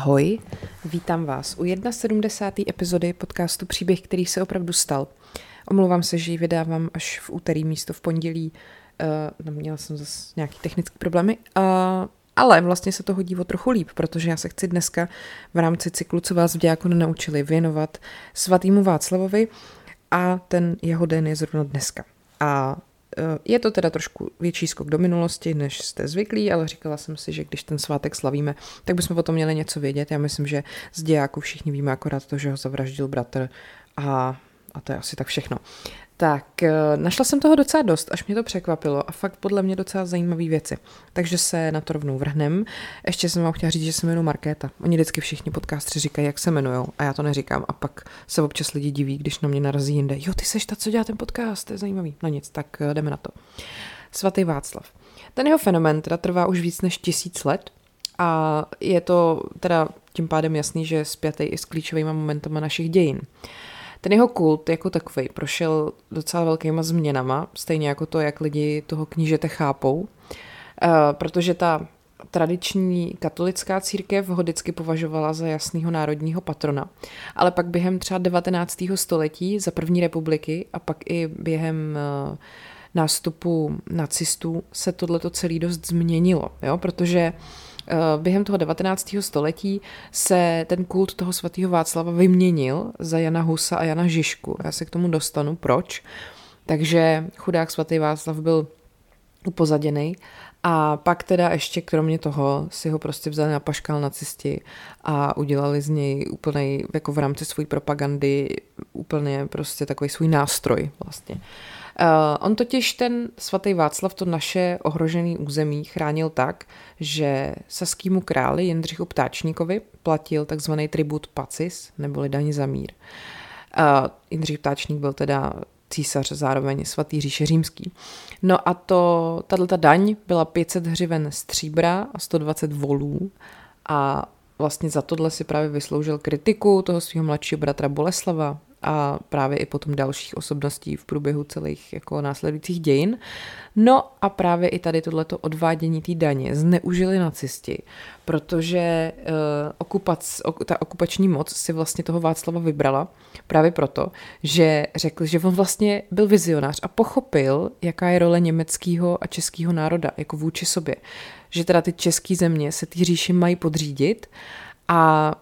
Ahoj, vítám vás u 71. epizody podcastu Příběh, který se opravdu stal. Omlouvám se, že ji vydávám až v úterý místo v pondělí. Uh, měla jsem zase nějaký technické problémy. Uh, ale vlastně se to hodí o trochu líp, protože já se chci dneska v rámci cyklu, co vás v dějáku nenaučili, věnovat svatýmu Václavovi a ten jeho den je zrovna dneska. A je to teda trošku větší skok do minulosti, než jste zvyklí, ale říkala jsem si, že když ten svátek slavíme, tak bychom o tom měli něco vědět. Já myslím, že z dějáků všichni víme akorát to, že ho zavraždil bratr a, a to je asi tak všechno. Tak, eh, našla jsem toho docela dost, až mě to překvapilo a fakt podle mě docela zajímavé věci. Takže se na to rovnou vrhnem. Ještě jsem vám chtěla říct, že se jmenuji Markéta. Oni vždycky všichni podcastři říkají, jak se jmenují a já to neříkám a pak se občas lidi diví, když na mě narazí jinde. Jo, ty seš ta, co dělá ten podcast, to je zajímavý. No nic, tak eh, jdeme na to. Svatý Václav. Ten jeho fenomen teda trvá už víc než tisíc let a je to teda tím pádem jasný, že je spjatý i s klíčovými momentama našich dějin. Ten jeho kult jako takový prošel docela velkýma změnama, stejně jako to, jak lidi toho knížete chápou, eh, protože ta tradiční katolická církev ho vždycky považovala za jasného národního patrona. Ale pak během třeba 19. století za první republiky a pak i během eh, nástupu nacistů se tohleto celý dost změnilo, jo? protože uh, během toho 19. století se ten kult toho svatého Václava vyměnil za Jana Husa a Jana Žižku. Já se k tomu dostanu, proč. Takže chudák svatý Václav byl upozaděný a pak teda ještě kromě toho si ho prostě vzali na paškal nacisti a udělali z něj úplnej, jako v rámci své propagandy, úplně prostě takový svůj nástroj vlastně. Uh, on totiž ten svatý Václav to naše ohrožené území chránil tak, že saskýmu králi Jindřichu Ptáčníkovi platil takzvaný tribut pacis, neboli daň za mír. Uh, Jindřich Ptáčník byl teda císař, zároveň svatý říše římský. No a to, tato daň byla 500 hřiven stříbra a 120 volů a vlastně za tohle si právě vysloužil kritiku toho svého mladšího bratra Boleslava, a právě i potom dalších osobností v průběhu celých jako následujících dějin. No a právě i tady tohleto odvádění té daně zneužili nacisti, protože uh, okupac, ok, ta okupační moc si vlastně toho Václava vybrala právě proto, že řekl, že on vlastně byl vizionář a pochopil, jaká je role německého a českého národa jako vůči sobě. Že teda ty české země se ty říši mají podřídit a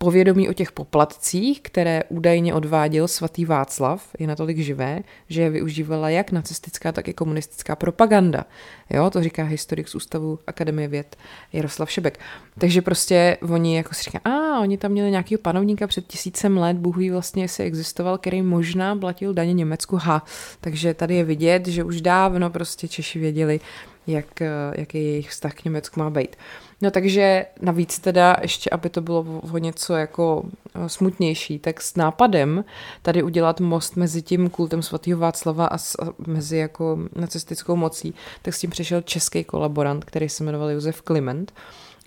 Povědomí o těch poplatcích, které údajně odváděl svatý Václav, je natolik živé, že je využívala jak nacistická, tak i komunistická propaganda. Jo, to říká historik z Ústavu Akademie věd Jaroslav Šebek. Takže prostě oni jako si říkají, a oni tam měli nějakého panovníka před tisícem let, Bůh ví vlastně, jestli existoval, který možná platil daně Německu, ha. Takže tady je vidět, že už dávno prostě Češi věděli, jak, jaký jejich vztah k Německu má být. No takže navíc teda ještě, aby to bylo o něco jako eh, smutnější, tak s nápadem tady udělat most mezi tím kultem svatého Václava a, s, a mezi jako nacistickou mocí, tak s tím přišel český kolaborant, který se jmenoval Josef Kliment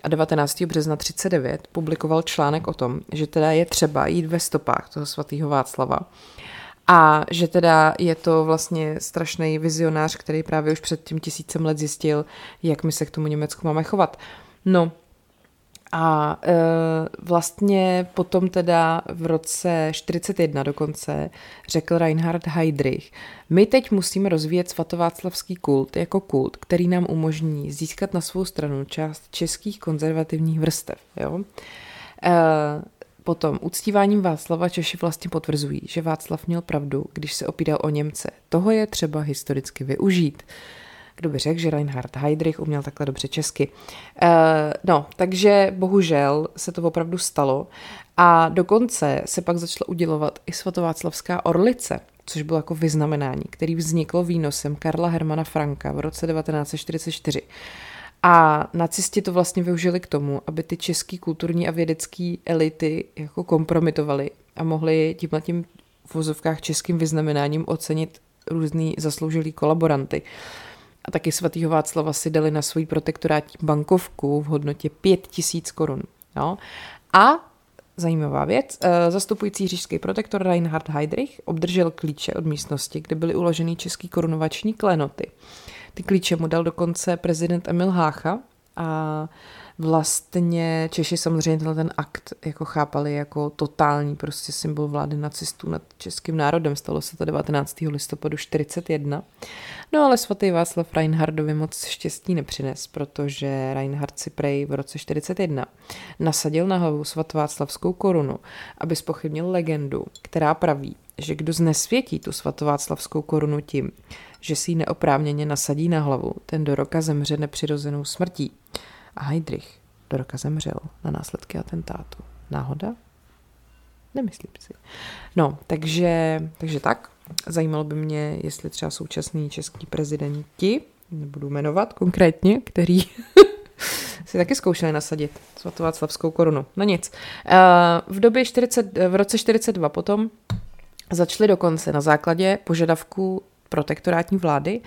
a 19. března 39 publikoval článek o tom, že teda je třeba jít ve stopách toho svatého Václava a že teda je to vlastně strašný vizionář, který právě už před tím tisícem let zjistil, jak my se k tomu Německu máme chovat. No a e, vlastně potom teda v roce 41 dokonce řekl Reinhard Heydrich, my teď musíme rozvíjet svatováclavský kult jako kult, který nám umožní získat na svou stranu část českých konzervativních vrstev. Jo? E, Potom uctíváním Václava Češi vlastně potvrzují, že Václav měl pravdu, když se opíral o Němce. Toho je třeba historicky využít. Kdo by řekl, že Reinhard Heydrich uměl takhle dobře česky. Uh, no, takže bohužel se to opravdu stalo a dokonce se pak začala udělovat i svatováclavská orlice, což bylo jako vyznamenání, který vzniklo výnosem Karla Hermana Franka v roce 1944. A nacisti to vlastně využili k tomu, aby ty český kulturní a vědecké elity jako kompromitovaly a mohli tímhle tím v vozovkách českým vyznamenáním ocenit různý zasloužilý kolaboranty. A taky svatýho Václava si dali na svůj protektorátní bankovku v hodnotě 5000 korun. No. A Zajímavá věc. Eh, zastupující říšský protektor Reinhard Heydrich obdržel klíče od místnosti, kde byly uloženy český korunovační klenoty. Ty klíče mu dal dokonce prezident Emil Hácha a vlastně Češi samozřejmě tenhle ten akt jako chápali jako totální prostě symbol vlády nacistů nad českým národem. Stalo se to 19. listopadu 41. No ale svatý Václav Reinhardovi moc štěstí nepřines, protože Reinhard si prej v roce 41 nasadil na hlavu svatováclavskou korunu, aby spochybnil legendu, která praví, že kdo znesvětí tu svatováclavskou korunu tím, že si ji neoprávněně nasadí na hlavu, ten do roka zemře nepřirozenou smrtí. A Heidrich do roka zemřel na následky atentátu. Náhoda? Nemyslím si. No, takže, takže tak. Zajímalo by mě, jestli třeba současní český prezidenti, nebudu jmenovat konkrétně, který si taky zkoušeli nasadit svatováclavskou korunu. No nic. Eh, v době 40, v roce 42 potom začaly dokonce na základě požadavků protektorátní vlády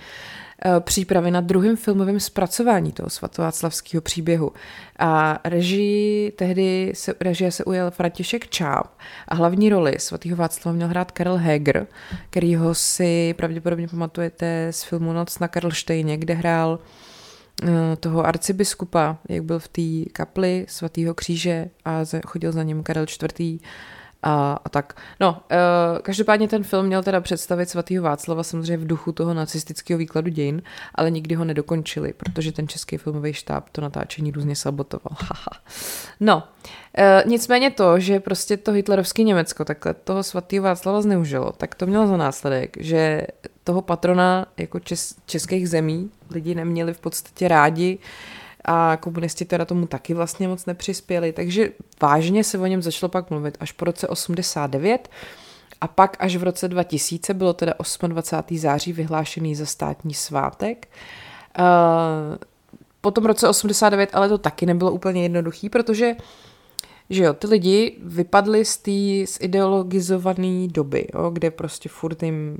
přípravy na druhém filmovém zpracování toho svatováclavského příběhu. A režii tehdy se, režie se ujel František Čáp a hlavní roli svatého Václava měl hrát Karel Heger, kterýho si pravděpodobně pamatujete z filmu Noc na Karlštejně, kde hrál eh, toho arcibiskupa, jak byl v té kapli svatého kříže a chodil za ním Karel IV a, a tak. No, e, každopádně ten film měl teda představit svatého Václava samozřejmě v duchu toho nacistického výkladu dějin, ale nikdy ho nedokončili, protože ten český filmový štáb to natáčení různě sabotoval. no, e, nicméně to, že prostě to hitlerovské Německo takhle toho svatého Václava zneužilo, tak to mělo za následek, že toho patrona jako čes, českých zemí lidi neměli v podstatě rádi, a komunisti teda tomu taky vlastně moc nepřispěli, takže vážně se o něm začalo pak mluvit až po roce 89 a pak až v roce 2000 bylo teda 28. září vyhlášený za státní svátek. Po tom roce 89 ale to taky nebylo úplně jednoduchý, protože že jo, ty lidi vypadli z té zideologizované doby, jo, kde prostě furt jim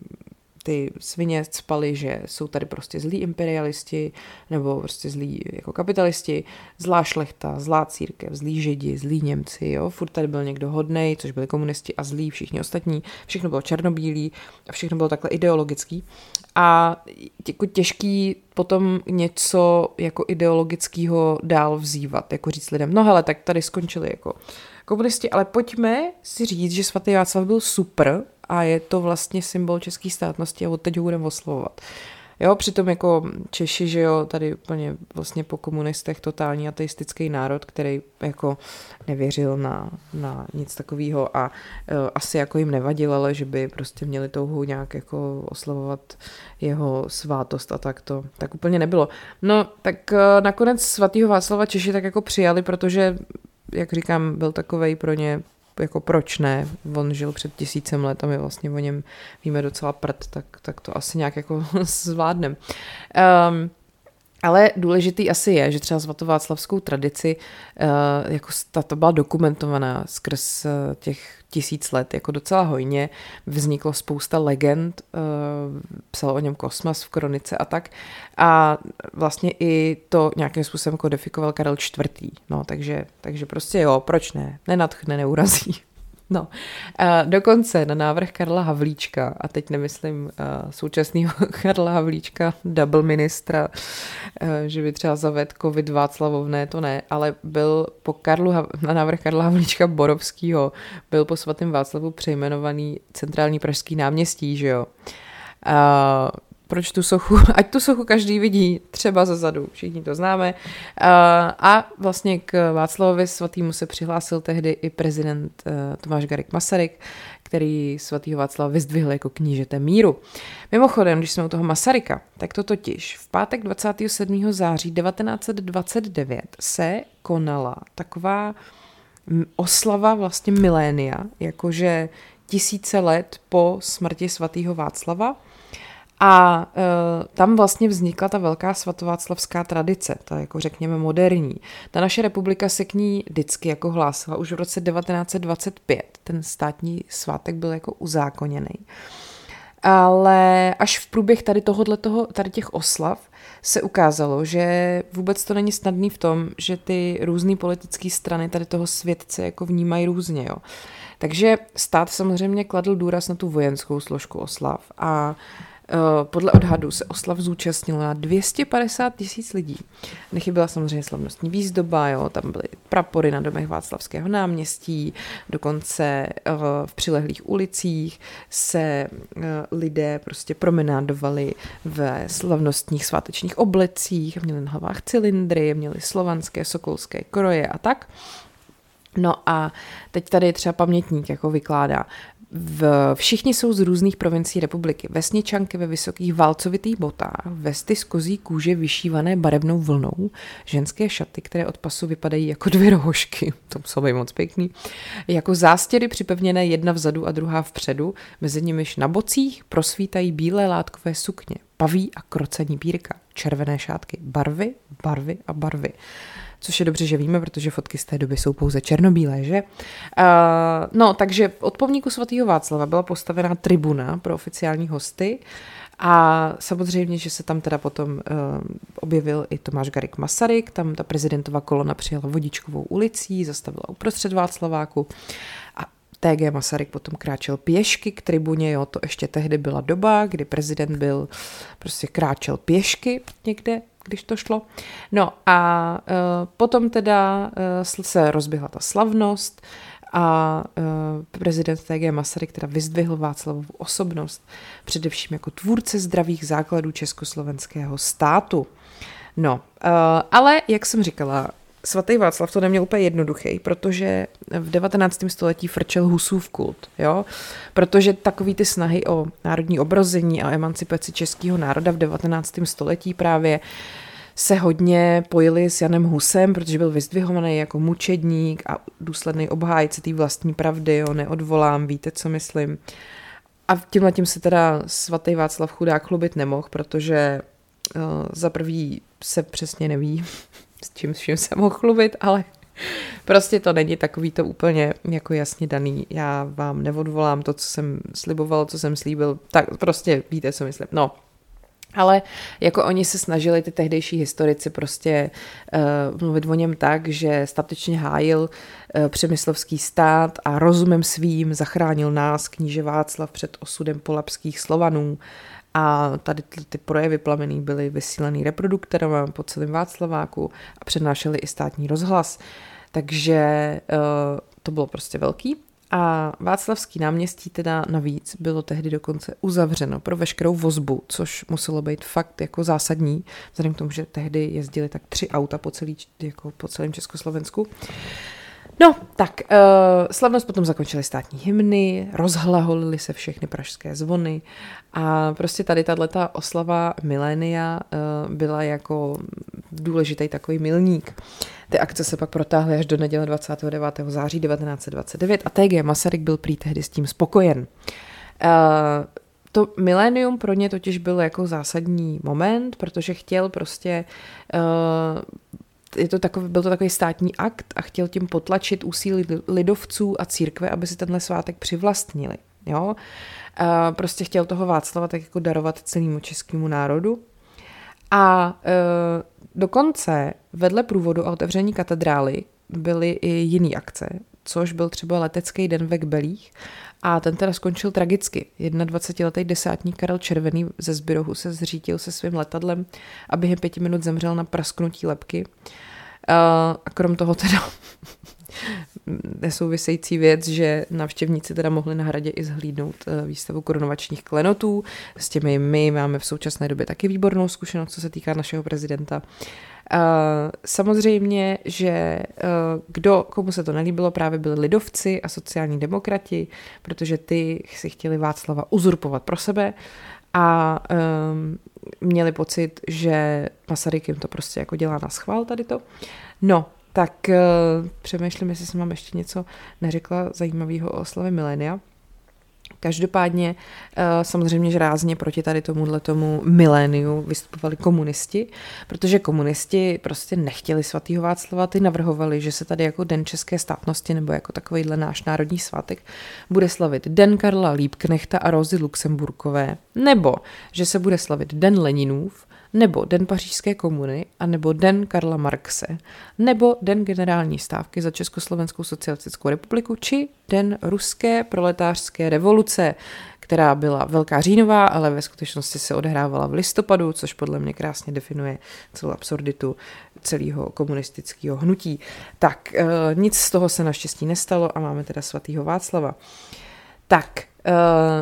ty svině spaly, že jsou tady prostě zlí imperialisti nebo prostě zlí jako kapitalisti, zlá šlechta, zlá církev, zlí židi, zlí Němci, jo, furt tady byl někdo hodnej, což byli komunisti a zlí všichni ostatní, všechno bylo černobílý a všechno bylo takhle ideologický. A jako těžký potom něco jako ideologického dál vzývat, jako říct lidem, no hele, tak tady skončili jako komunisti, ale pojďme si říct, že svatý Václav byl super a je to vlastně symbol české státnosti a od teď ho budeme oslovovat. Jo, přitom jako Češi, že jo, tady úplně vlastně po komunistech totální ateistický národ, který jako nevěřil na, na nic takového a uh, asi jako jim nevadil, ale že by prostě měli touhu nějak jako oslavovat jeho svátost a tak to, tak úplně nebylo. No, tak uh, nakonec svatýho Václava Češi tak jako přijali, protože jak říkám, byl takovej pro ně jako proč ne, on žil před tisícem let a my vlastně o něm víme docela prd, tak, tak to asi nějak jako zvládnem. Um, ale důležitý asi je, že třeba svatováclavskou tradici, uh, jako ta, to byla dokumentovaná skrz uh, těch tisíc let, jako docela hojně. Vzniklo spousta legend, uh, psal o něm Kosmas v kronice a tak. A vlastně i to nějakým způsobem kodifikoval Karel IV. No, takže, takže prostě jo, proč ne? Nenatchne, neurazí. No, a dokonce na návrh Karla Havlíčka, a teď nemyslím současného Karla Havlíčka, double ministra, že by třeba zaved covid Václavovné, to ne, ale byl po Karlu, na návrh Karla Havlíčka Borovského, byl po svatém Václavu přejmenovaný centrální pražský náměstí, že jo. Uh, proč tu sochu, ať tu sochu každý vidí třeba za zadu, všichni to známe. A vlastně k Václavovi svatýmu se přihlásil tehdy i prezident eh, Tomáš Garik Masaryk, který svatýho Václava vyzdvihl jako knížete míru. Mimochodem, když jsme u toho Masaryka, tak to totiž v pátek 27. září 1929 se konala taková oslava vlastně milénia, jakože tisíce let po smrti svatého Václava, a e, tam vlastně vznikla ta velká svatováclavská tradice, ta jako řekněme moderní. Ta naše republika se k ní vždycky jako hlásila už v roce 1925. Ten státní svátek byl jako uzákoněný. Ale až v průběh tady tohohle toho, tady těch oslav se ukázalo, že vůbec to není snadný v tom, že ty různé politické strany tady toho světce jako vnímají různě. Jo. Takže stát samozřejmě kladl důraz na tu vojenskou složku oslav a podle odhadu se oslav zúčastnilo na 250 tisíc lidí. Nechyběla samozřejmě slavnostní výzdoba, jo, tam byly prapory na domech Václavského náměstí, dokonce eh, v přilehlých ulicích se eh, lidé prostě promenádovali ve slavnostních svátečních oblecích, měli na hlavách cylindry, měli slovanské, sokolské kroje a tak. No a teď tady třeba pamětník jako vykládá. V, všichni jsou z různých provincií republiky. Vesničanky ve vysokých válcovitých botách, vesty z kozí kůže vyšívané barevnou vlnou, ženské šaty, které od pasu vypadají jako dvě rohošky, to jsou moc pěkný, jako zástěry připevněné jedna vzadu a druhá vpředu, mezi nimiž na bocích prosvítají bílé látkové sukně, paví a krocení bírka, červené šátky, barvy, barvy a barvy což je dobře, že víme, protože fotky z té doby jsou pouze černobílé, že? Uh, no, takže od pomníku svatého Václava byla postavená tribuna pro oficiální hosty a samozřejmě, že se tam teda potom uh, objevil i Tomáš Garik Masaryk, tam ta prezidentová kolona přijela vodičkovou ulicí, zastavila uprostřed Václaváku a TG Masaryk potom kráčel pěšky k tribuně, jo, to ještě tehdy byla doba, kdy prezident byl, prostě kráčel pěšky někde když to šlo. No a uh, potom teda uh, se rozběhla ta slavnost a uh, prezident TG Masaryk teda vyzdvihl Václavovu osobnost, především jako tvůrce zdravých základů československého státu. No, ale jak jsem říkala, svatý Václav to neměl úplně jednoduchý, protože v 19. století frčel Husův kult, jo? protože takový ty snahy o národní obrození a emancipaci českého národa v 19. století právě se hodně pojili s Janem Husem, protože byl vyzdvihovaný jako mučedník a důsledný obhájce té vlastní pravdy, jo, neodvolám, víte, co myslím. A tímhle tím se teda svatý Václav chudák chlubit nemohl, protože uh, za prvý se přesně neví, s čím vším se mohl chlubit, ale prostě to není takový to úplně jako jasně daný. Já vám neodvolám to, co jsem sliboval, co jsem slíbil, tak prostě víte, co myslím. No, ale jako oni se snažili, ty tehdejší historici, prostě uh, mluvit o něm tak, že statečně hájil uh, přemyslovský stát a rozumem svým zachránil nás, kníže Václav, před osudem polapských Slovanů. A tady ty, ty projevy plamený byly vysílený reproduktorem po celém Václaváku a přednášeli i státní rozhlas. Takže uh, to bylo prostě velký. A Václavský náměstí teda navíc bylo tehdy dokonce uzavřeno pro veškerou vozbu, což muselo být fakt jako zásadní, vzhledem k tomu, že tehdy jezdili tak tři auta po, celý, jako po celém Československu. No, tak uh, slavnost potom zakončily státní hymny, rozhlaholily se všechny pražské zvony a prostě tady tato oslava milénia uh, byla jako důležitý takový milník. Ty akce se pak protáhly až do neděle 29. září 1929 a TG Masaryk byl prý tehdy s tím spokojen. Uh, to milénium pro ně totiž byl jako zásadní moment, protože chtěl prostě uh, je to takový, byl to takový státní akt a chtěl tím potlačit úsilí lidovců a církve, aby si tenhle svátek přivlastnili. Jo? A prostě chtěl toho Václava tak jako darovat celému českému národu. A e, dokonce vedle průvodu a otevření katedrály byly i jiné akce, což byl třeba letecký den ve Kbelích a ten teda skončil tragicky. 21-letý desátník Karel Červený ze Zbyrohu se zřítil se svým letadlem a během pěti minut zemřel na prasknutí lepky. A krom toho teda nesouvisející věc, že návštěvníci teda mohli na hradě i zhlídnout eh, výstavu korunovačních klenotů. S těmi my máme v současné době taky výbornou zkušenost, co se týká našeho prezidenta. Uh, samozřejmě, že uh, kdo, komu se to nelíbilo, právě byli lidovci a sociální demokrati, protože ty si chtěli Václava uzurpovat pro sebe a um, měli pocit, že Masaryk jim to prostě jako dělá na schvál tady to. No, tak uh, přemýšlím, jestli jsem vám ještě něco neřekla zajímavého o oslavě milénia. Každopádně eh, samozřejmě, že rázně proti tady tomuhle tomu miléniu vystupovali komunisti, protože komunisti prostě nechtěli svatýho Václava, ty navrhovali, že se tady jako Den české státnosti nebo jako takovýhle náš národní svátek bude slavit Den Karla Líbknechta a Rozy Luxemburkové, nebo že se bude slavit Den Leninův, nebo Den pařížské komuny, a nebo Den Karla Marxe, nebo Den generální stávky za Československou socialistickou republiku, či Den ruské proletářské revoluce která byla Velká říjnová, ale ve skutečnosti se odehrávala v listopadu, což podle mě krásně definuje celou absurditu celého komunistického hnutí. Tak eh, nic z toho se naštěstí nestalo a máme teda svatýho Václava. Tak, Uh,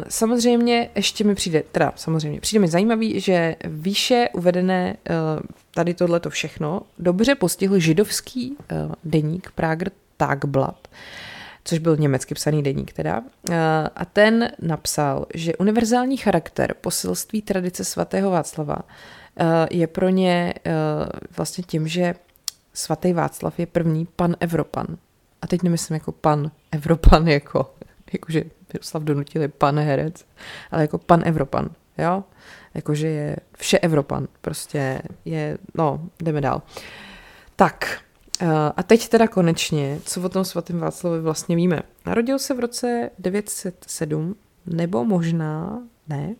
samozřejmě ještě mi přijde, teda samozřejmě, přijde mi zajímavý, že výše uvedené uh, tady tohleto všechno dobře postihl židovský uh, deník Prager Tagblatt, což byl německy psaný deník teda. A ten napsal, že univerzální charakter poselství tradice svatého Václava je pro ně vlastně tím, že svatý Václav je první pan Evropan. A teď nemyslím jako pan Evropan, jako, jakože Miroslav Donutil je pan herec, ale jako pan Evropan, jo? Jakože je vše Evropan, prostě je, no, jdeme dál. Tak, eh, a teď teda konečně, co o tom svatém Václavovi vlastně víme. Narodil se v roce 907, nebo možná, ne,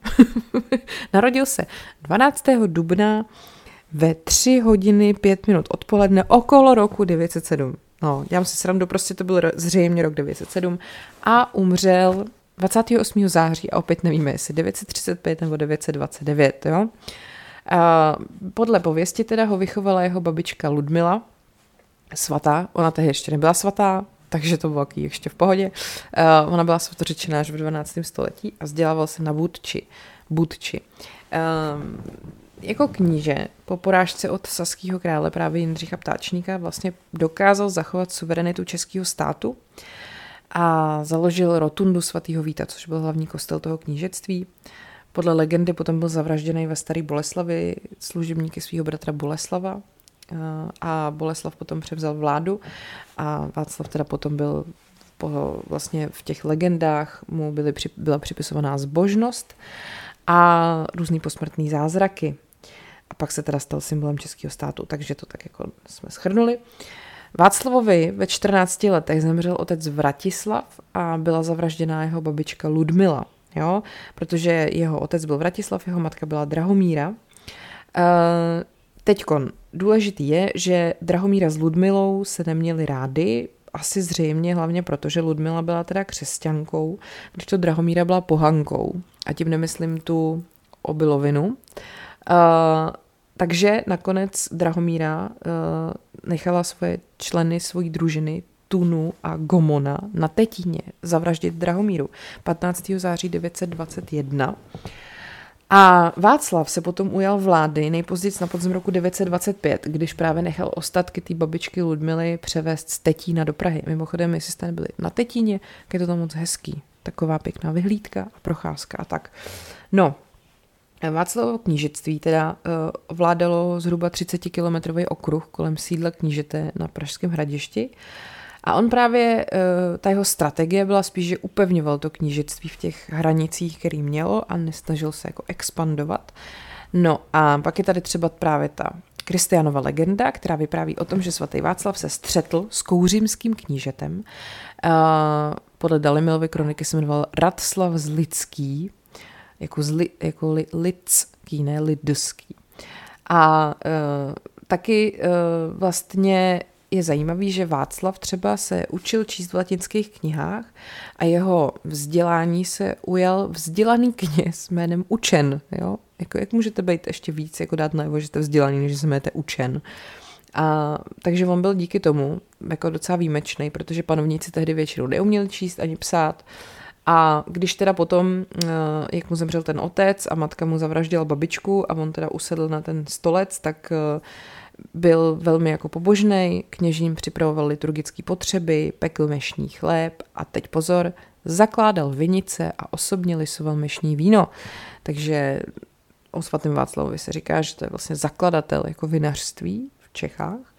narodil se 12. dubna ve 3 hodiny 5 minut odpoledne okolo roku 907. No, dělám si srandu, prostě to byl zřejmě rok 907 a umřel 28. září a opět nevíme, jestli 935 nebo 929, jo. A podle pověsti teda ho vychovala jeho babička Ludmila, svatá, ona tehdy ještě nebyla svatá, takže to bylo ještě v pohodě. Uh, ona byla svatořečená až v 12. století a vzdělával se na Budči. Budči. Um, jako kníže po porážce od saského krále právě Jindřicha Ptáčníka vlastně dokázal zachovat suverenitu českého státu a založil rotundu svatého Víta, což byl hlavní kostel toho knížectví. Podle legendy potom byl zavražděný ve Staré Boleslavi služebníky svého bratra Boleslava a Boleslav potom převzal vládu a Václav teda potom byl po, vlastně v těch legendách mu byly, byla připisovaná zbožnost a různý posmrtný zázraky a pak se teda stal symbolem českého státu, takže to tak jako jsme schrnuli. Václavovi ve 14 letech zemřel otec Vratislav a byla zavražděná jeho babička Ludmila, jo? protože jeho otec byl Vratislav, jeho matka byla Drahomíra. Uh, teďkon, důležitý je, že Drahomíra s Ludmilou se neměli rádi, asi zřejmě hlavně proto, že Ludmila byla teda křesťankou, když to Drahomíra byla pohankou. A tím nemyslím tu obilovinu. Uh, takže nakonec Drahomíra uh, nechala svoje členy svojí družiny Tunu a Gomona na Tetíně zavraždit Drahomíru 15. září 921. A Václav se potom ujal vlády nejpozději na podzim roku 925, když právě nechal ostatky té babičky Ludmily převést z Tetína do Prahy. Mimochodem, jestli jste nebyli na Tetíně, je to tam moc hezký. Taková pěkná vyhlídka a procházka a tak. No, Václavovo knížectví teda uh, vládalo zhruba 30-kilometrový okruh kolem sídla knížete na Pražském hradišti. A on právě, uh, ta jeho strategie byla spíš, že upevňoval to knížectví v těch hranicích, který mělo a nesnažil se jako expandovat. No a pak je tady třeba právě ta Kristianova legenda, která vypráví o tom, že svatý Václav se střetl s kouřímským knížetem. Uh, podle Dalimilovy kroniky se jmenoval Radslav Zlický, jako, zli, jako li, lidský, ne lidský. A uh, taky uh, vlastně je zajímavý, že Václav třeba se učil číst v latinských knihách a jeho vzdělání se ujal vzdělaný kněz jménem Učen. Jo? Jako, jak můžete být ještě víc, jako dát najevo, že jste vzdělaný, než se jmenujete Učen. A, takže on byl díky tomu jako docela výjimečný, protože panovníci tehdy většinou neuměli číst ani psát a když teda potom, eh, jak mu zemřel ten otec a matka mu zavraždila babičku a on teda usedl na ten stolec, tak eh, byl velmi jako pobožný, kněžím připravoval liturgické potřeby, pekl mešní chléb a teď pozor, zakládal vinice a osobně lisoval mešní víno. Takže o svatém Václavovi se říká, že to je vlastně zakladatel jako vinařství v Čechách.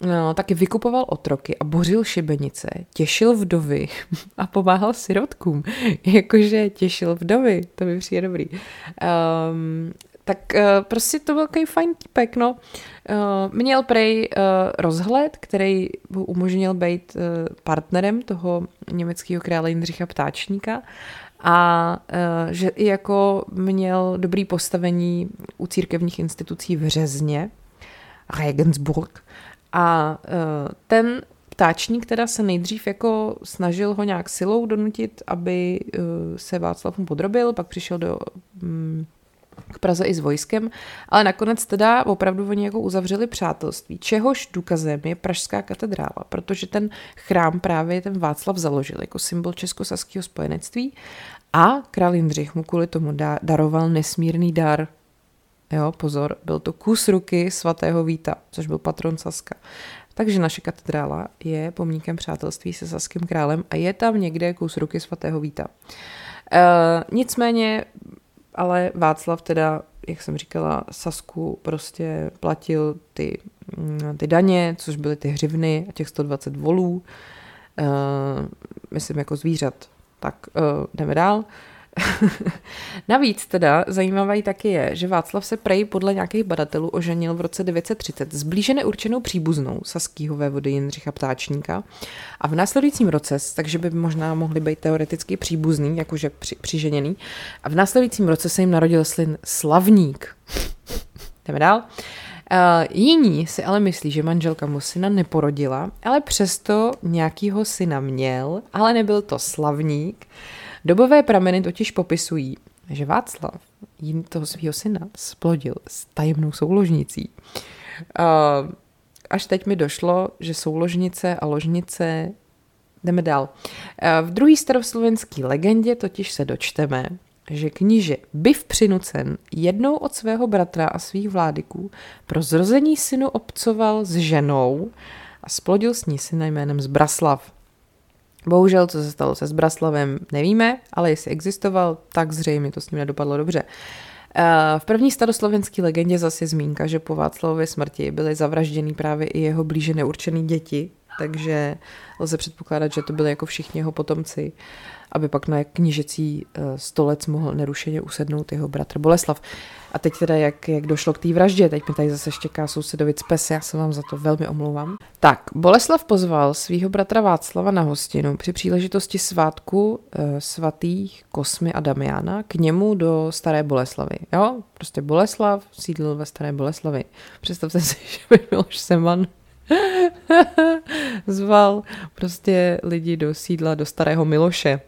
No, taky vykupoval otroky a bořil šibenice, těšil vdovy a pomáhal sirotkům. Jakože těšil vdovy, to by přijde dobrý. Um, tak uh, prostě to byl takový fajn typek, no. Uh, měl prej uh, rozhled, který mu umožnil být uh, partnerem toho německého krále Jindřicha Ptáčníka a uh, že i jako měl dobrý postavení u církevních institucí v Řezně, Regensburg, a uh, ten Ptáčník teda se nejdřív jako snažil ho nějak silou donutit, aby uh, se Václav mu podrobil, pak přišel do um, k Praze i s vojskem, ale nakonec teda opravdu oni jako uzavřeli přátelství, čehož důkazem je Pražská katedrála, protože ten chrám právě ten Václav založil jako symbol českosaského spojenectví a král Jindřich mu kvůli tomu daroval nesmírný dar. Jo, pozor, byl to kus ruky svatého Víta, což byl patron Saska. Takže naše katedrála je pomníkem přátelství se saským králem a je tam někde kus ruky svatého Víta. E, nicméně ale Václav teda, jak jsem říkala, Sasku prostě platil ty, mm, ty daně, což byly ty hřivny a těch 120 volů, uh, myslím jako zvířat. Tak uh, jdeme dál. Navíc teda zajímavý taky je, že Václav se prej podle nějakých badatelů oženil v roce 930 s blíže určenou příbuznou saskýho vévody Jindřicha Ptáčníka a v následujícím roce, takže by možná mohli být teoreticky příbuzný, jakože při, přiženěný, a v následujícím roce se jim narodil slin Slavník. Jdeme dál. Uh, jiní si ale myslí, že manželka mu syna neporodila, ale přesto nějakýho syna měl, ale nebyl to slavník. Dobové prameny totiž popisují, že Václav jim toho svého syna splodil s tajemnou souložnicí. Až teď mi došlo, že souložnice a ložnice Jdeme dál. V druhé staroslovenské legendě totiž se dočteme, že kníže byv přinucen jednou od svého bratra a svých vládyků pro zrození synu obcoval s ženou a splodil s ní syna jménem Zbraslav. Bohužel, co se stalo se Zbraslavem, nevíme, ale jestli existoval, tak zřejmě to s ním nedopadlo dobře. Eh, v první staroslovenské legendě zase zmínka, že po Václavově smrti byly zavražděny právě i jeho blíže neurčený děti, takže lze předpokládat, že to byly jako všichni jeho potomci, aby pak na knížecí eh, stolec mohl nerušeně usednout jeho bratr Boleslav. A teď teda, jak, jak došlo k té vraždě, teď mi tady zase štěká sousedovic pes, já se vám za to velmi omlouvám. Tak, Boleslav pozval svého bratra Václava na hostinu při příležitosti svátku e, svatých Kosmy a Damiana k němu do Staré Boleslavy. Jo, prostě Boleslav sídlil ve Staré Boleslavi. Představte si, že by Miloš Seman zval prostě lidi do sídla, do starého Miloše.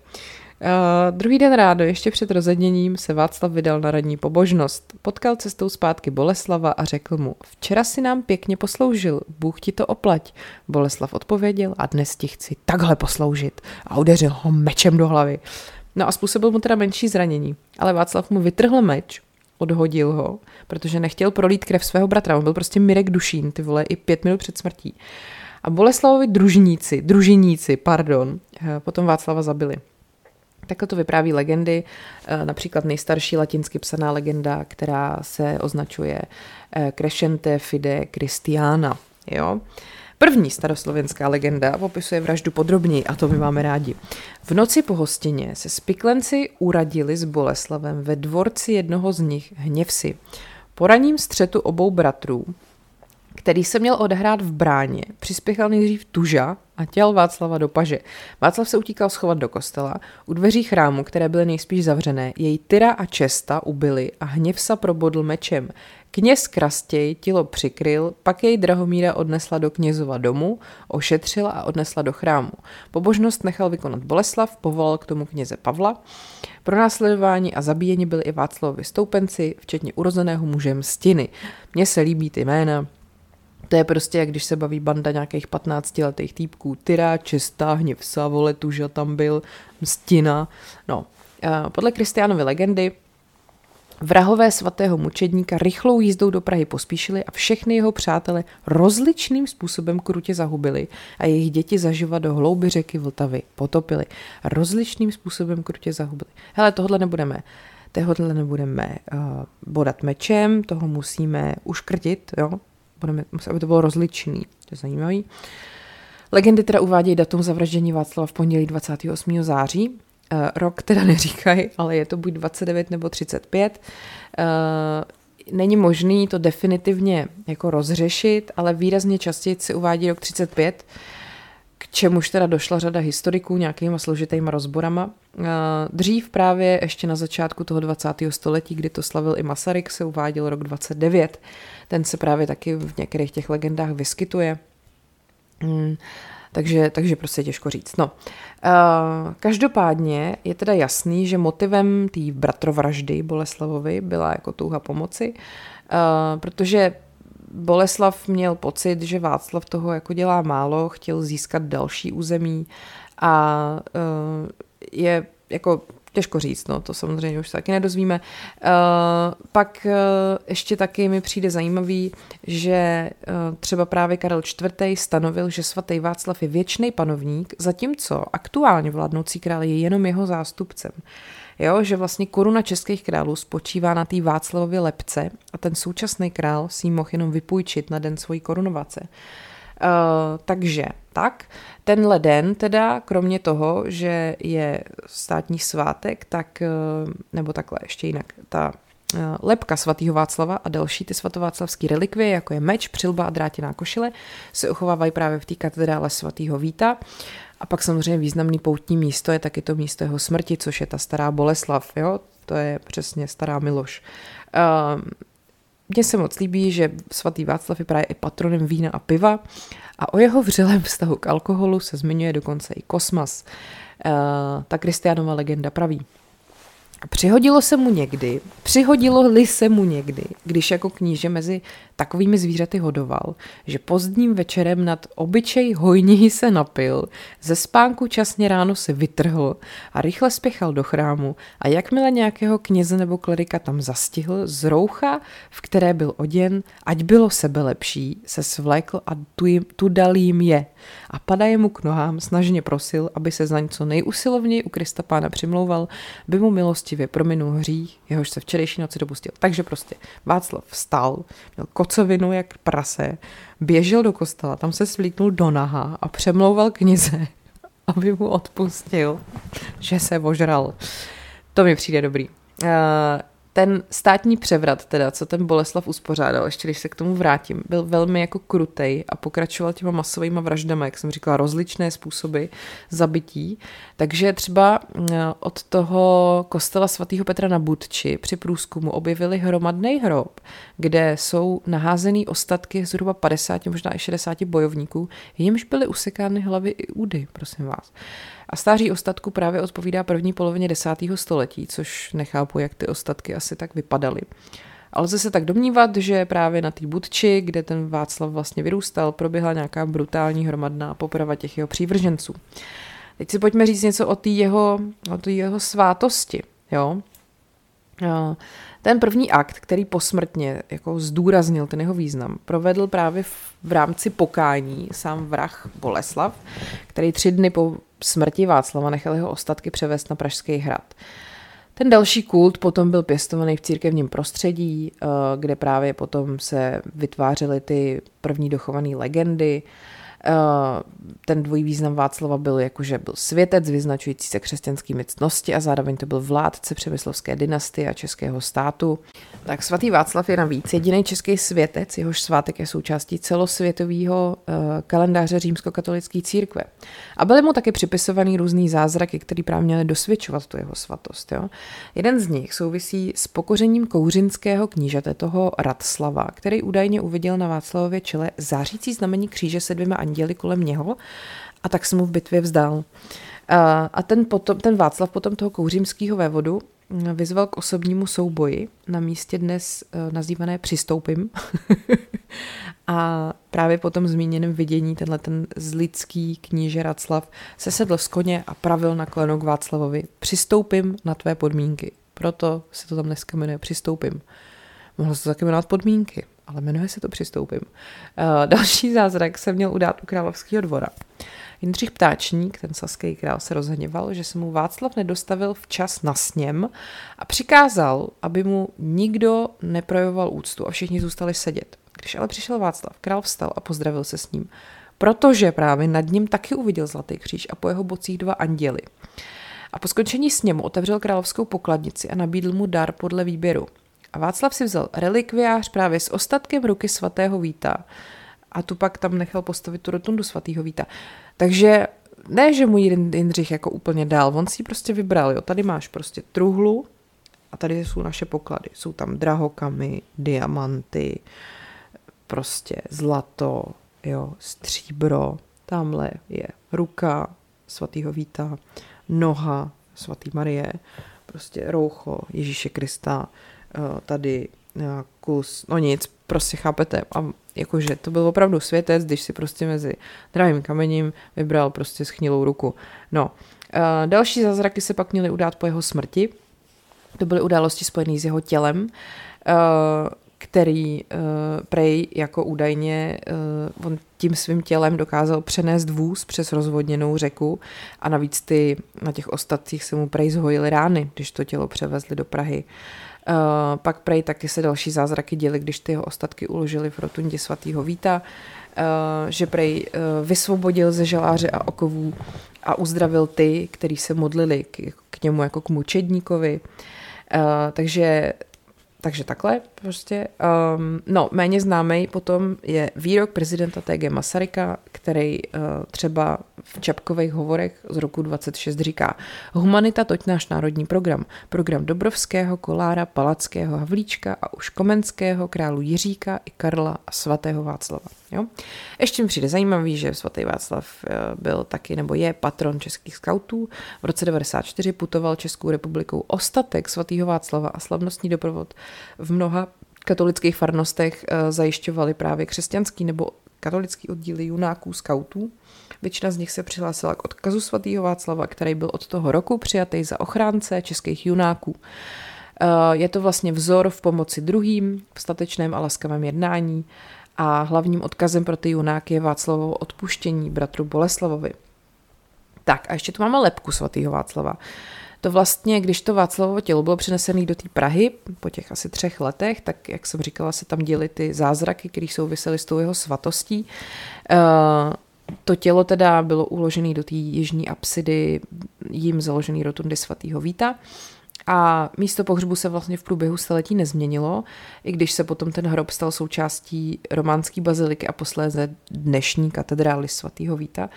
Uh, druhý den rádo, ještě před rozedněním, se Václav vydal na radní pobožnost. Potkal cestou zpátky Boleslava a řekl mu, včera si nám pěkně posloužil, Bůh ti to oplať. Boleslav odpověděl a dnes ti chci takhle posloužit a udeřil ho mečem do hlavy. No a způsobil mu teda menší zranění, ale Václav mu vytrhl meč, odhodil ho, protože nechtěl prolít krev svého bratra. On byl prostě Mirek Dušín, ty vole, i pět minut před smrtí. A Boleslavovi družníci, družiníci, pardon, eh, potom Václava zabili. Takhle to vypráví legendy, eh, například nejstarší latinsky psaná legenda, která se označuje eh, Crescente Fide Christiana. Jo? První staroslovenská legenda popisuje vraždu podrobněji a to my máme rádi. V noci po hostině se spiklenci uradili s Boleslavem ve dvorci jednoho z nich Hněvsi. Po raním střetu obou bratrů který se měl odehrát v bráně, přispěchal nejdřív Tuža a těl Václava do paže. Václav se utíkal schovat do kostela. U dveří chrámu, které byly nejspíš zavřené, jej Tyra a Česta ubili a Hněvsa probodl mečem. Kněz Krastěj tělo přikryl, pak jej Drahomíra odnesla do knězova domu, ošetřila a odnesla do chrámu. Pobožnost nechal vykonat Boleslav, povolal k tomu kněze Pavla. Pro následování a zabíjení byli i Václavovi stoupenci, včetně urozeného muže Mstiny. Mně se líbí ty jména, to je prostě, jak když se baví banda nějakých 15 letých týpků. Tyra, Čestá, Hněvsa, vole, Tuža tam byl, Mstina. No, podle Kristiánovy legendy Vrahové svatého mučedníka rychlou jízdou do Prahy pospíšili a všechny jeho přátele rozličným způsobem krutě zahubili a jejich děti zaživa do hlouby řeky Vltavy potopili. Rozličným způsobem krutě zahubili. Hele, tohle nebudeme tohle nebudeme uh, bodat mečem, toho musíme uškrtit, jo? Budeme, aby to bylo rozličný. To je zajímavý. Legendy teda uvádějí datum zavraždění Václava v pondělí 28. září. Uh, rok teda neříkají, ale je to buď 29 nebo 35. Uh, eh, není možný to definitivně jako rozřešit, ale výrazně častěji se uvádí rok 35, k čemuž teda došla řada historiků nějakýma složitýma rozborama. Eh, dřív právě ještě na začátku toho 20. století, kdy to slavil i Masaryk, se uváděl rok 29. Ten se právě taky v některých těch legendách vyskytuje. Hmm. Takže, takže prostě těžko říct. No. Uh, každopádně je teda jasný, že motivem té bratrovraždy Boleslavovi byla jako touha pomoci, uh, protože Boleslav měl pocit, že Václav toho jako dělá málo, chtěl získat další území a uh, je jako Těžko říct, no, to samozřejmě už se taky nedozvíme. Uh, pak uh, ještě taky mi přijde zajímavý, že třeba právě Karel IV. stanovil, že svatý Václav je věčný panovník, zatímco aktuálně vládnoucí král je jenom jeho zástupcem. Jo, že vlastně koruna českých králů spočívá na té Václavově lepce a ten současný král si ji mohl jenom vypůjčit na den svojí korunovace. Uh, takže tak, tenhle den teda, kromě toho, že je státní svátek, tak, uh, nebo takhle ještě jinak, ta uh, lepka svatého Václava a další ty svatováclavské relikvie, jako je meč, přilba a drátěná košile, se uchovávají právě v té katedrále svatého Víta. A pak samozřejmě významný poutní místo je taky to místo jeho smrti, což je ta stará Boleslav, jo? to je přesně stará Miloš. Uh, mně se moc líbí, že svatý Václav je právě i patronem vína a piva a o jeho vřelém vztahu k alkoholu se zmiňuje dokonce i Kosmas. Uh, ta Kristianova legenda praví. Přihodilo se mu někdy, přihodilo-li se mu někdy, když jako kníže mezi takovými zvířaty hodoval, že pozdním večerem nad obyčej hojní se napil, ze spánku časně ráno se vytrhl a rychle spěchal do chrámu a jakmile nějakého kněze nebo klerika tam zastihl, z roucha, v které byl oděn, ať bylo sebe lepší, se svlékl a tu, jim, tu dal jim je. A padaje mu k nohám, snažně prosil, aby se za něco nejusilovněji u Krista pána přimlouval, by mu milostivě prominul hřích, jehož se včerejší noci dopustil. Takže prostě Václav vstal, měl kocovinu jak prase, běžel do kostela, tam se svlíknul do naha a přemlouval knize, aby mu odpustil, že se ožral. To mi přijde dobrý. Uh, ten státní převrat, teda, co ten Boleslav uspořádal, ještě když se k tomu vrátím, byl velmi jako krutej a pokračoval těma masovými vraždami, jak jsem říkala, rozličné způsoby zabití. Takže třeba mm, od toho kostela svatého Petra na Budči při průzkumu objevili hromadný hrob, kde jsou naházený ostatky zhruba 50, možná i 60 bojovníků, jimž byly usekány hlavy i údy, prosím vás. A stáří ostatku právě odpovídá první polovině desátého století, což nechápu, jak ty ostatky asi tak vypadaly. Ale lze se tak domnívat, že právě na té Budči, kde ten Václav vlastně vyrůstal, proběhla nějaká brutální hromadná poprava těch jeho přívrženců. Teď si pojďme říct něco o té jeho, o jeho svátosti. Jo? Ten první akt, který posmrtně jako zdůraznil ten jeho význam, provedl právě v, v rámci pokání sám vrah Boleslav, který tři dny po smrti Václava nechal jeho ostatky převést na Pražský hrad. Ten další kult potom byl pěstovaný v církevním prostředí, eh, kde právě potom se vytvářely ty první dochované legendy, ten dvojí význam Václava byl jako, že byl světec vyznačující se křesťanskými ctnosti a zároveň to byl vládce přemyslovské dynastie a českého státu. Tak svatý Václav je navíc jediný český světec, jehož svátek je součástí celosvětového uh, kalendáře římskokatolické církve. A byly mu taky připisovaný různý zázraky, které právě měly dosvědčovat tu jeho svatost. Jo? Jeden z nich souvisí s pokořením kouřinského knížete toho Radslava, který údajně uviděl na Václavově čele zářící znamení kříže se dvěma anděli kolem něho a tak se mu v bitvě vzdal. A ten, potom, ten Václav potom toho kouřímského vévodu mm, vyzval k osobnímu souboji na místě dnes e, nazývané Přistoupím. a právě po tom zmíněném vidění tenhle ten zlidský kníže Raclav se sedl z koně a pravil na koleno k Václavovi. Přistoupím na tvé podmínky. Proto se to tam dneska jmenuje Přistoupím. Mohlo se to taky jmenovat podmínky ale jmenuje se to Přistoupím. Uh, další zázrak se měl udát u královského dvora. Jindřich Ptáčník, ten saský král, se rozhněval, že se mu Václav nedostavil včas na sněm a přikázal, aby mu nikdo neprojevoval úctu a všichni zůstali sedět. Když ale přišel Václav, král vstal a pozdravil se s ním, protože právě nad ním taky uviděl zlatý kříž a po jeho bocích dva anděly. A po skončení sněmu otevřel královskou pokladnici a nabídl mu dar podle výběru. A Václav si vzal relikviář právě s ostatkem ruky svatého Víta a tu pak tam nechal postavit tu rotundu svatého Víta. Takže ne, že mu Jindřich jako úplně dál, on si prostě vybral, jo, tady máš prostě truhlu a tady jsou naše poklady. Jsou tam drahokamy, diamanty, prostě zlato, jo, stříbro, tamhle je ruka svatého Víta, noha svatý Marie, prostě roucho Ježíše Krista, tady eh, kus, no nic, prostě chápete. A jakože to byl opravdu světec, když si prostě mezi drahým kamením vybral prostě schnilou ruku. No, eh, další zázraky se pak měly udát po jeho smrti. To byly události spojené s jeho tělem, který prej jako údajně on tím svým tělem dokázal přenést vůz přes rozvodněnou řeku a navíc ty na těch ostatcích se mu prej zhojily rány, když to tělo převezli do Prahy. Uh, pak prej taky se další zázraky děly, když ty jeho ostatky uložili v rotundě svatého Víta, uh, že prej uh, vysvobodil ze želáře a okovů a uzdravil ty, kteří se modlili k, k němu jako k mučedníkovi. Takže takže takhle prostě. Um, no, méně známý potom je výrok prezidenta TG Masaryka, který uh, třeba v Čapkových hovorech z roku 26 říká Humanita toť náš národní program. Program Dobrovského, Kolára, Palackého, Havlíčka a už Komenského, králu Jiříka i Karla a svatého Václava. Jo? Ještě mi přijde zajímavý, že svatý Václav uh, byl taky nebo je patron českých skautů. V roce 94 putoval Českou republikou ostatek svatého Václava a slavnostní doprovod v mnoha katolických farnostech uh, zajišťovali právě křesťanský nebo katolický oddíly junáků skautů. Většina z nich se přihlásila k odkazu svatého Václava, který byl od toho roku přijatý za ochránce českých junáků. Eh, je to vlastně vzor v pomoci druhým, v statečném a laskavém jednání a hlavním odkazem pro ty junáky je Václavovo odpuštění bratru Boleslavovi. Tak a ještě tu máme lepku svatého Václava. To vlastně, když to Václavovo tělo bylo přenesené do té Prahy po těch asi třech letech, tak jak jsem říkala, se tam děly ty zázraky, které souvisely s tou jeho svatostí. Eh, to tělo teda bylo uložené do té jižní apsidy, jim založený rotundy svatého Víta. A místo pohřbu se vlastně v průběhu staletí nezměnilo, i když se potom ten hrob stal součástí románské baziliky a posléze dnešní katedrály svatého Víta.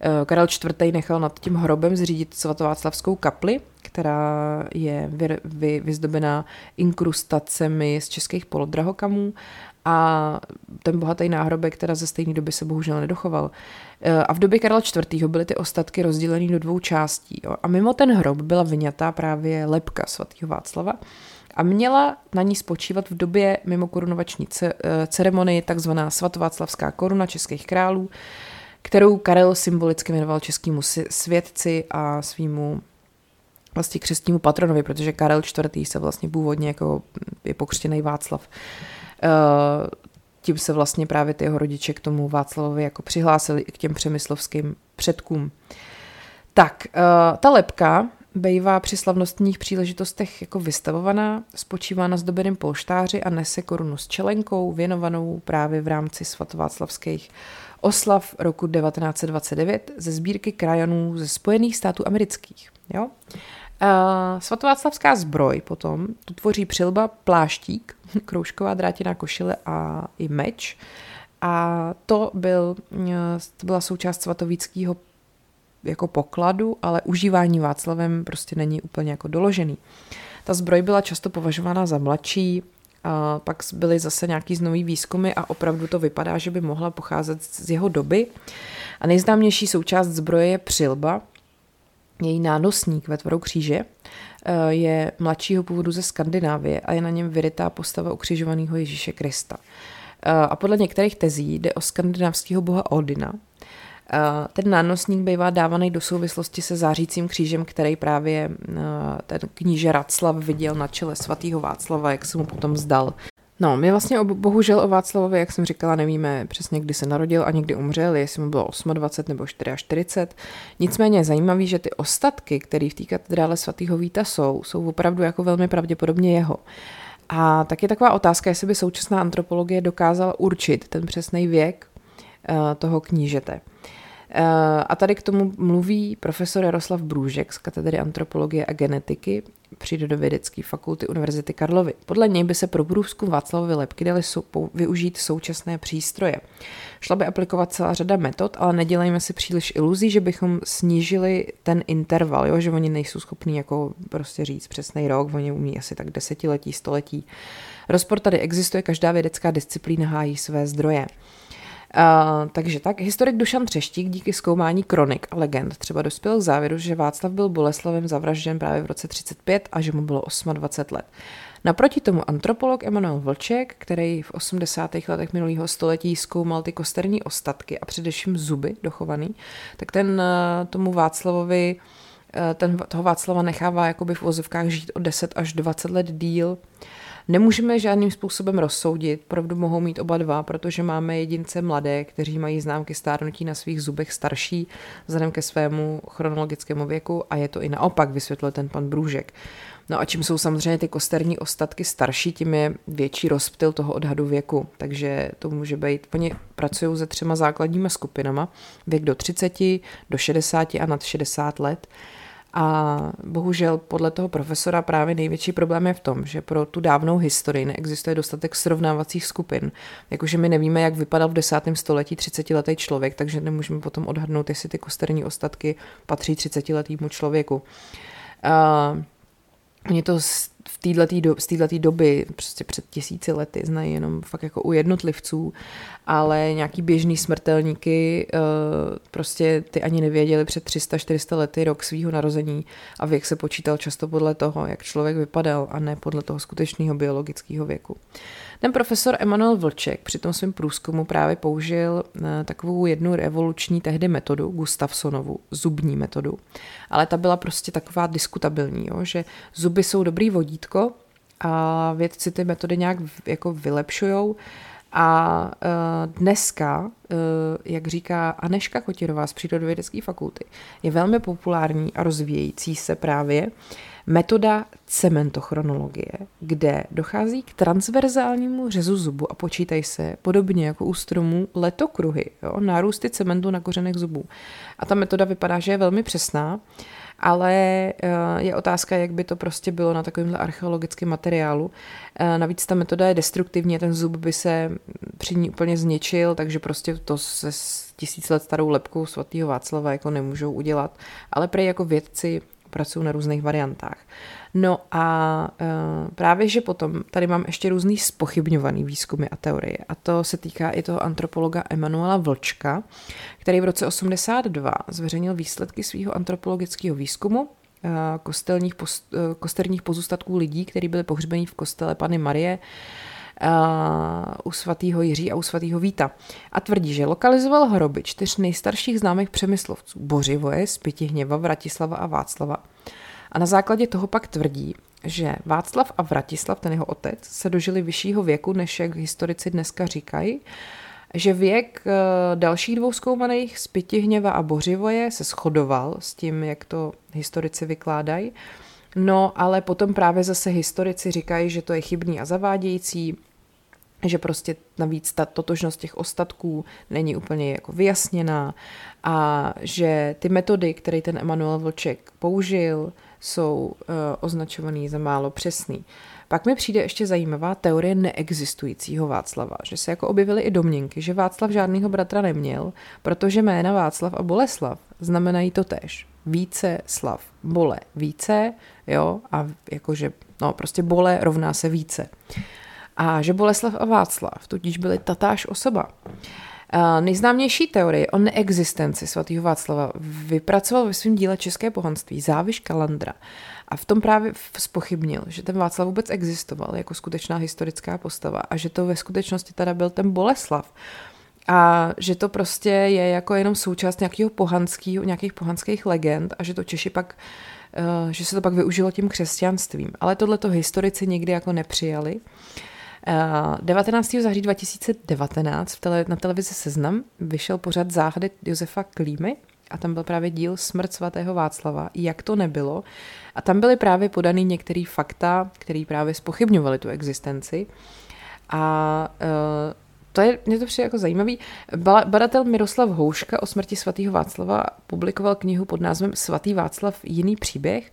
Eh, Karel IV. nechal nad tím hrobem zřídit svatováclavskou kapli, která je vy, vy, vyzdobená inkrustacemi z českých polodrahokamů a ten bohatý náhrobek teda ze stejné doby se bohužel nedochoval. Eh, a v době Karla IV. byly ty ostatky rozděleny do dvou částí. A mimo ten hrob byla vyňatá právě lepka svatého Václava a měla na ní spočívat v době mimo korunovační eh, ceremonii takzvaná svatováclavská koruna českých králů, kterou Karel symbolicky věnoval českému svědci a svýmu vlastně křestnímu patronovi, protože Karel IV. se vlastně původně jako je pokřtěný Václav. Eh, tím se vlastně právě ty jeho rodiče k tomu Václavovi jako přihlásili k těm přemyslovským předkům. Tak, eh, ta lepka bývá při slavnostních příležitostech jako vystavovaná, spočívá na zdobeném polštáři a nese korunu s čelenkou, věnovanou právě v rámci svatováclavských oslav roku 1929 ze sbírky krajanů ze Spojených států amerických. Jo? Uh, svatováclavská zbroj potom, tu tvoří přilba, pláštík, kroužková drátěná košile a i meč. A to, byl, to byla součást svatovíckého jako pokladu, ale užívání Václavem prostě není úplně jako doložený. Ta zbroj byla často považována za mladší, a pak byly zase nějaký znový výzkumy a opravdu to vypadá, že by mohla pocházet z jeho doby. A nejznámější součást zbroje je přilba, její nánosník ve tvaru kříže eh, je mladšího původu ze Skandinávie a je na něm vyrytá postava ukřižovaného Ježíše Krista. Eh, a podle některých tezí jde o skandinávského boha Odina, ten nánosník bývá dávaný do souvislosti se zářícím křížem, který právě ten kníže Raclav viděl na čele svatého Václava, jak se mu potom zdal. No, my vlastně o, bohužel o Václavovi, jak jsem říkala, nevíme přesně, kdy se narodil a někdy umřel, jestli mu bylo 28 nebo 44. Nicméně je zajímavý, že ty ostatky, které v té katedrále svatého Víta jsou, jsou opravdu jako velmi pravděpodobně jeho. A tak je taková otázka, jestli by současná antropologie dokázala určit ten přesný věk uh, toho knížete. Eh, a tady k tomu mluví profesor Jaroslav Brůžek z katedry antropologie a genetiky Přírodovědecké fakulty Univerzity Karlovy. Podle něj by se pro průzkum Václavovy lepky daly sou, využít současné přístroje. Šla by aplikovat celá řada metod, ale nedělejme si příliš iluzí, že bychom snížili ten interval, jo? že oni nejsou schopní jako prostě říct přesný rok, oni umí asi tak desetiletí, století. Rozpor tady existuje, každá vědecká disciplína hájí své zdroje. Uh, takže tak, historik Dušan Třeštík díky zkoumání kronik a legend třeba dospěl k závěru, že Václav byl Boleslavem zavražděn právě v roce 35 a že mu bylo 28 let. Naproti tomu antropolog Emanuel Vlček, který v 80. letech minulého století zkoumal ty kosterní ostatky a především zuby dochovaný, tak ten uh, tomu Václavovi ten, toho Václava nechává jakoby v vozovkách žít o 10 až 20 let díl. Nemůžeme žádným způsobem rozsoudit, pravdu mohou mít oba dva, protože máme jedince mladé, kteří mají známky stárnutí na svých zubech starší vzhledem ke svému chronologickému věku a je to i naopak, vysvětlil ten pan Brůžek. No a čím jsou samozřejmě ty kosterní ostatky starší, tím je větší rozptyl toho odhadu věku. Takže to může být, oni pracují se třema základními skupinama, věk do 30, do 60 a nad 60 let. A bohužel podle toho profesora právě největší problém je v tom, že pro tu dávnou historii neexistuje dostatek srovnávacích skupin. Jakože my nevíme, jak vypadal v desátém století 30-letý člověk, takže nemůžeme potom odhadnout, jestli ty kosterní ostatky patří 30-letýmu člověku. Uh, Oni to v této do, z této doby, prostě před tisíci lety, znají jenom fakt jako u jednotlivců, ale nějaký běžný smrtelníky uh, prostě ty ani nevěděli před 300-400 lety rok svého narození a věk se počítal často podle toho, jak člověk vypadal a ne podle toho skutečného biologického věku. Ten profesor Emanuel Vlček při tom svém průzkumu právě použil eh, takovou jednu revoluční tehdy metodu, Gustavsonovu, zubní metodu. Ale ta byla prostě taková diskutabilní, jo, že zuby jsou dobrý vodítko a vědci ty metody nějak jako vylepšujou. A uh, dneska, uh, jak říká Aneška Kotirová z Přírodovědecké fakulty, je velmi populární a rozvíjející se právě metoda cementochronologie, kde dochází k transverzálnímu řezu zubu a počítají se, podobně jako u stromů, letokruhy, jo, nárůsty cementu na kořenech zubů. A ta metoda vypadá, že je velmi přesná, ale eh, je otázka, jak by to prostě bylo na takovémhle archeologickém materiálu. Eh, navíc ta metoda je destruktivní, ten zub by se při ní úplně zničil, takže prostě to se tisíc let starou lepkou svatého Václava jako nemůžou udělat. Ale prej jako vědci pracuju na různých variantách. No a uh, právě, že potom tady mám ještě různý spochybňovaný výzkumy a teorie. A to se týká i toho antropologa Emanuela Vlčka, který v roce 82 zveřejnil výsledky svého antropologického výzkumu uh, kostelních, post, uh, kosterních pozůstatků lidí, kteří byli pohřbeni v kostele Pany Marie u svatého Jiří a u svatého Víta. A tvrdí, že lokalizoval hroby čtyř nejstarších známých přemyslovců Bořivoje, Spytihněva, Vratislava a Václava. A na základě toho pak tvrdí, že Václav a Vratislav, ten jeho otec, se dožili vyššího věku, než jak historici dneska říkají, že věk uh, dalších dvou zkoumaných z Pytihněva a Bořivoje se shodoval s tím, jak to historici vykládají. No, ale potom právě zase historici říkají, že to je chybný a zavádějící, že prostě navíc ta totožnost těch ostatků není úplně jako vyjasněná a že ty metody, které ten Emanuel Vlček použil, jsou uh, označovaný za málo přesný. Pak mi přijde ještě zajímavá teorie neexistujícího Václava, že se jako objevily i domněnky, že Václav žádného bratra neměl, protože jména Václav a Boleslav znamenají to tež. Více slav. Bole více, jo, a jakože, no prostě bole rovná se více. A že Boleslav a Václav totiž byly tatáž osoba. Uh, nejznámější teorie o neexistenci svatého Václava vypracoval ve svém díle České pohanství Záviš Kalandra a v tom právě spochybnil, že ten Václav vůbec existoval jako skutečná historická postava a že to ve skutečnosti teda byl ten Boleslav. A že to prostě je jako jenom součást nějakého pohanského, nějakých pohanských legend a že to Češi pak uh, že se to pak využilo tím křesťanstvím. Ale tohle to historici nikdy jako nepřijali. 19. Eh, září 2019 v tele, na televizi Seznam vyšel pořad záhady Josefa Klímy a tam byl právě díl Smrt svatého Václava, jak to nebylo. A tam byly právě podaný některé fakta, které právě spochybňovaly tu existenci. A uh, to je, mě to přijde jako zajímavý. Badatel Miroslav Houška o smrti svatého Václava publikoval knihu pod názvem Svatý Václav jiný příběh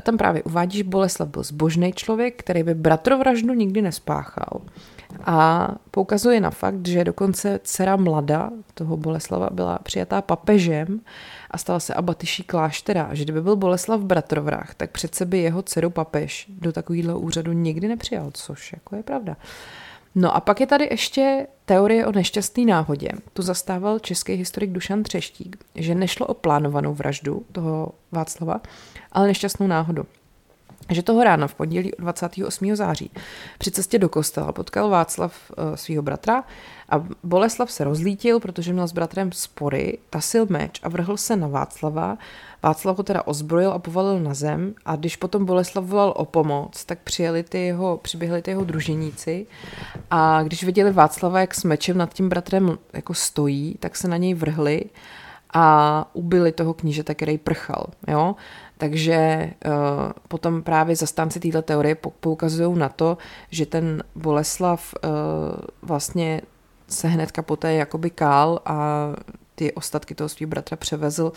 a tam právě uvádí, že Boleslav byl zbožný člověk, který by bratrovraždu nikdy nespáchal. A poukazuje na fakt, že dokonce dcera mlada toho Boleslava byla přijatá papežem a stala se abatyší kláštera. Že kdyby byl Boleslav bratrovrah, tak přece by jeho dceru papež do takového úřadu nikdy nepřijal, což jako je pravda. No a pak je tady ještě teorie o nešťastné náhodě, tu zastával český historik Dušan Třeštík, že nešlo o plánovanou vraždu toho Václava, ale nešťastnou náhodu že toho rána v pondělí 28. září při cestě do kostela potkal Václav uh, svého bratra a Boleslav se rozlítil, protože měl s bratrem spory, tasil meč a vrhl se na Václava. Václav ho teda ozbrojil a povalil na zem a když potom Boleslav volal o pomoc, tak přijeli ty jeho, přiběhli ty jeho druženíci a když viděli Václava, jak s mečem nad tím bratrem jako stojí, tak se na něj vrhli a ubili toho knížete, který prchal. Jo? Takže uh, potom právě zastánci této teorie poukazují na to, že ten Boleslav uh, vlastně se hnedka poté jakoby kál a ty ostatky toho svého bratra převezl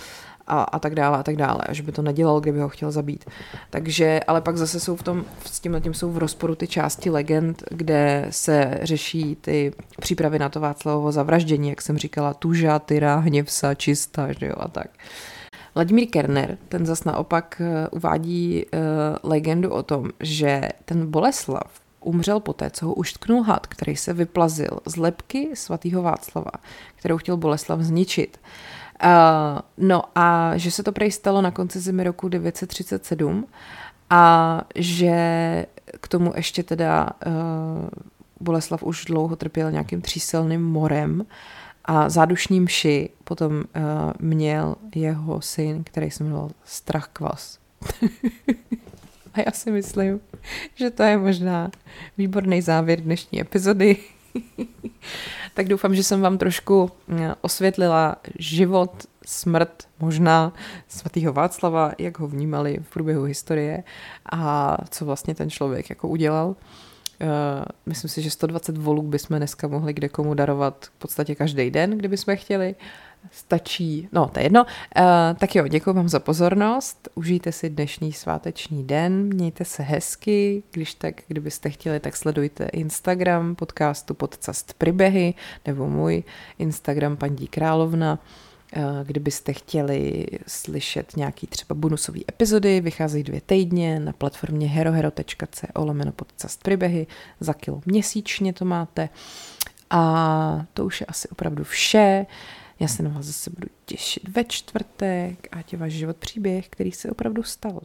a, a tak dále a tak dále, a že by to nedělal, kdyby ho chtěl zabít. Takže, ale pak zase jsou v tom, s tím tím jsou v rozporu ty části legend, kde se řeší ty přípravy na to Václavovo zavraždění, jak jsem říkala, tuža, tyra, hněvsa, čista, že jo, a tak. Vladimír Kerner, ten zas naopak eh, uvádí uh, legendu o tom, že ten Boleslav umřel poté, co ho uštknul had, který se vyplazil z lepky svatého Václava, kterou chtěl Boleslav zničit. Uh, no a že se to prej stalo na konci zimy roku 937 a že k tomu ještě teda uh, Boleslav už dlouho trpěl nějakým tříselným morem a zádušní mši potom uh, měl jeho syn, který se jmenoval Strach Kvas. a já si myslím, že to je možná výborný závěr dnešní epizody. tak doufám, že jsem vám trošku eh, osvětlila život, smrt, možná svatého Václava, jak ho vnímali v průběhu historie a co vlastně ten člověk jako udělal. Uh, myslím si, že 120 volů bychom dneska mohli kde komu darovat v podstatě každý den, kdybychom chtěli. Stačí, no to je jedno. Uh, tak jo, děkuji vám za pozornost, užijte si dnešní sváteční den, mějte se hezky, když tak, kdybyste chtěli, tak sledujte Instagram podcastu Podcast Pribehy nebo můj Instagram Pandí Královna. Eh, kdybyste chtěli slyšet nějaký třeba bonusové epizody, vycházejí dvě týdně na platformě herohero.co lomeno podcast příběhy, za kilo měsíčně to máte. A to už je asi opravdu vše. Já se na vás zase budu těšit ve čtvrtek, ať je váš život příběh, který se opravdu stal.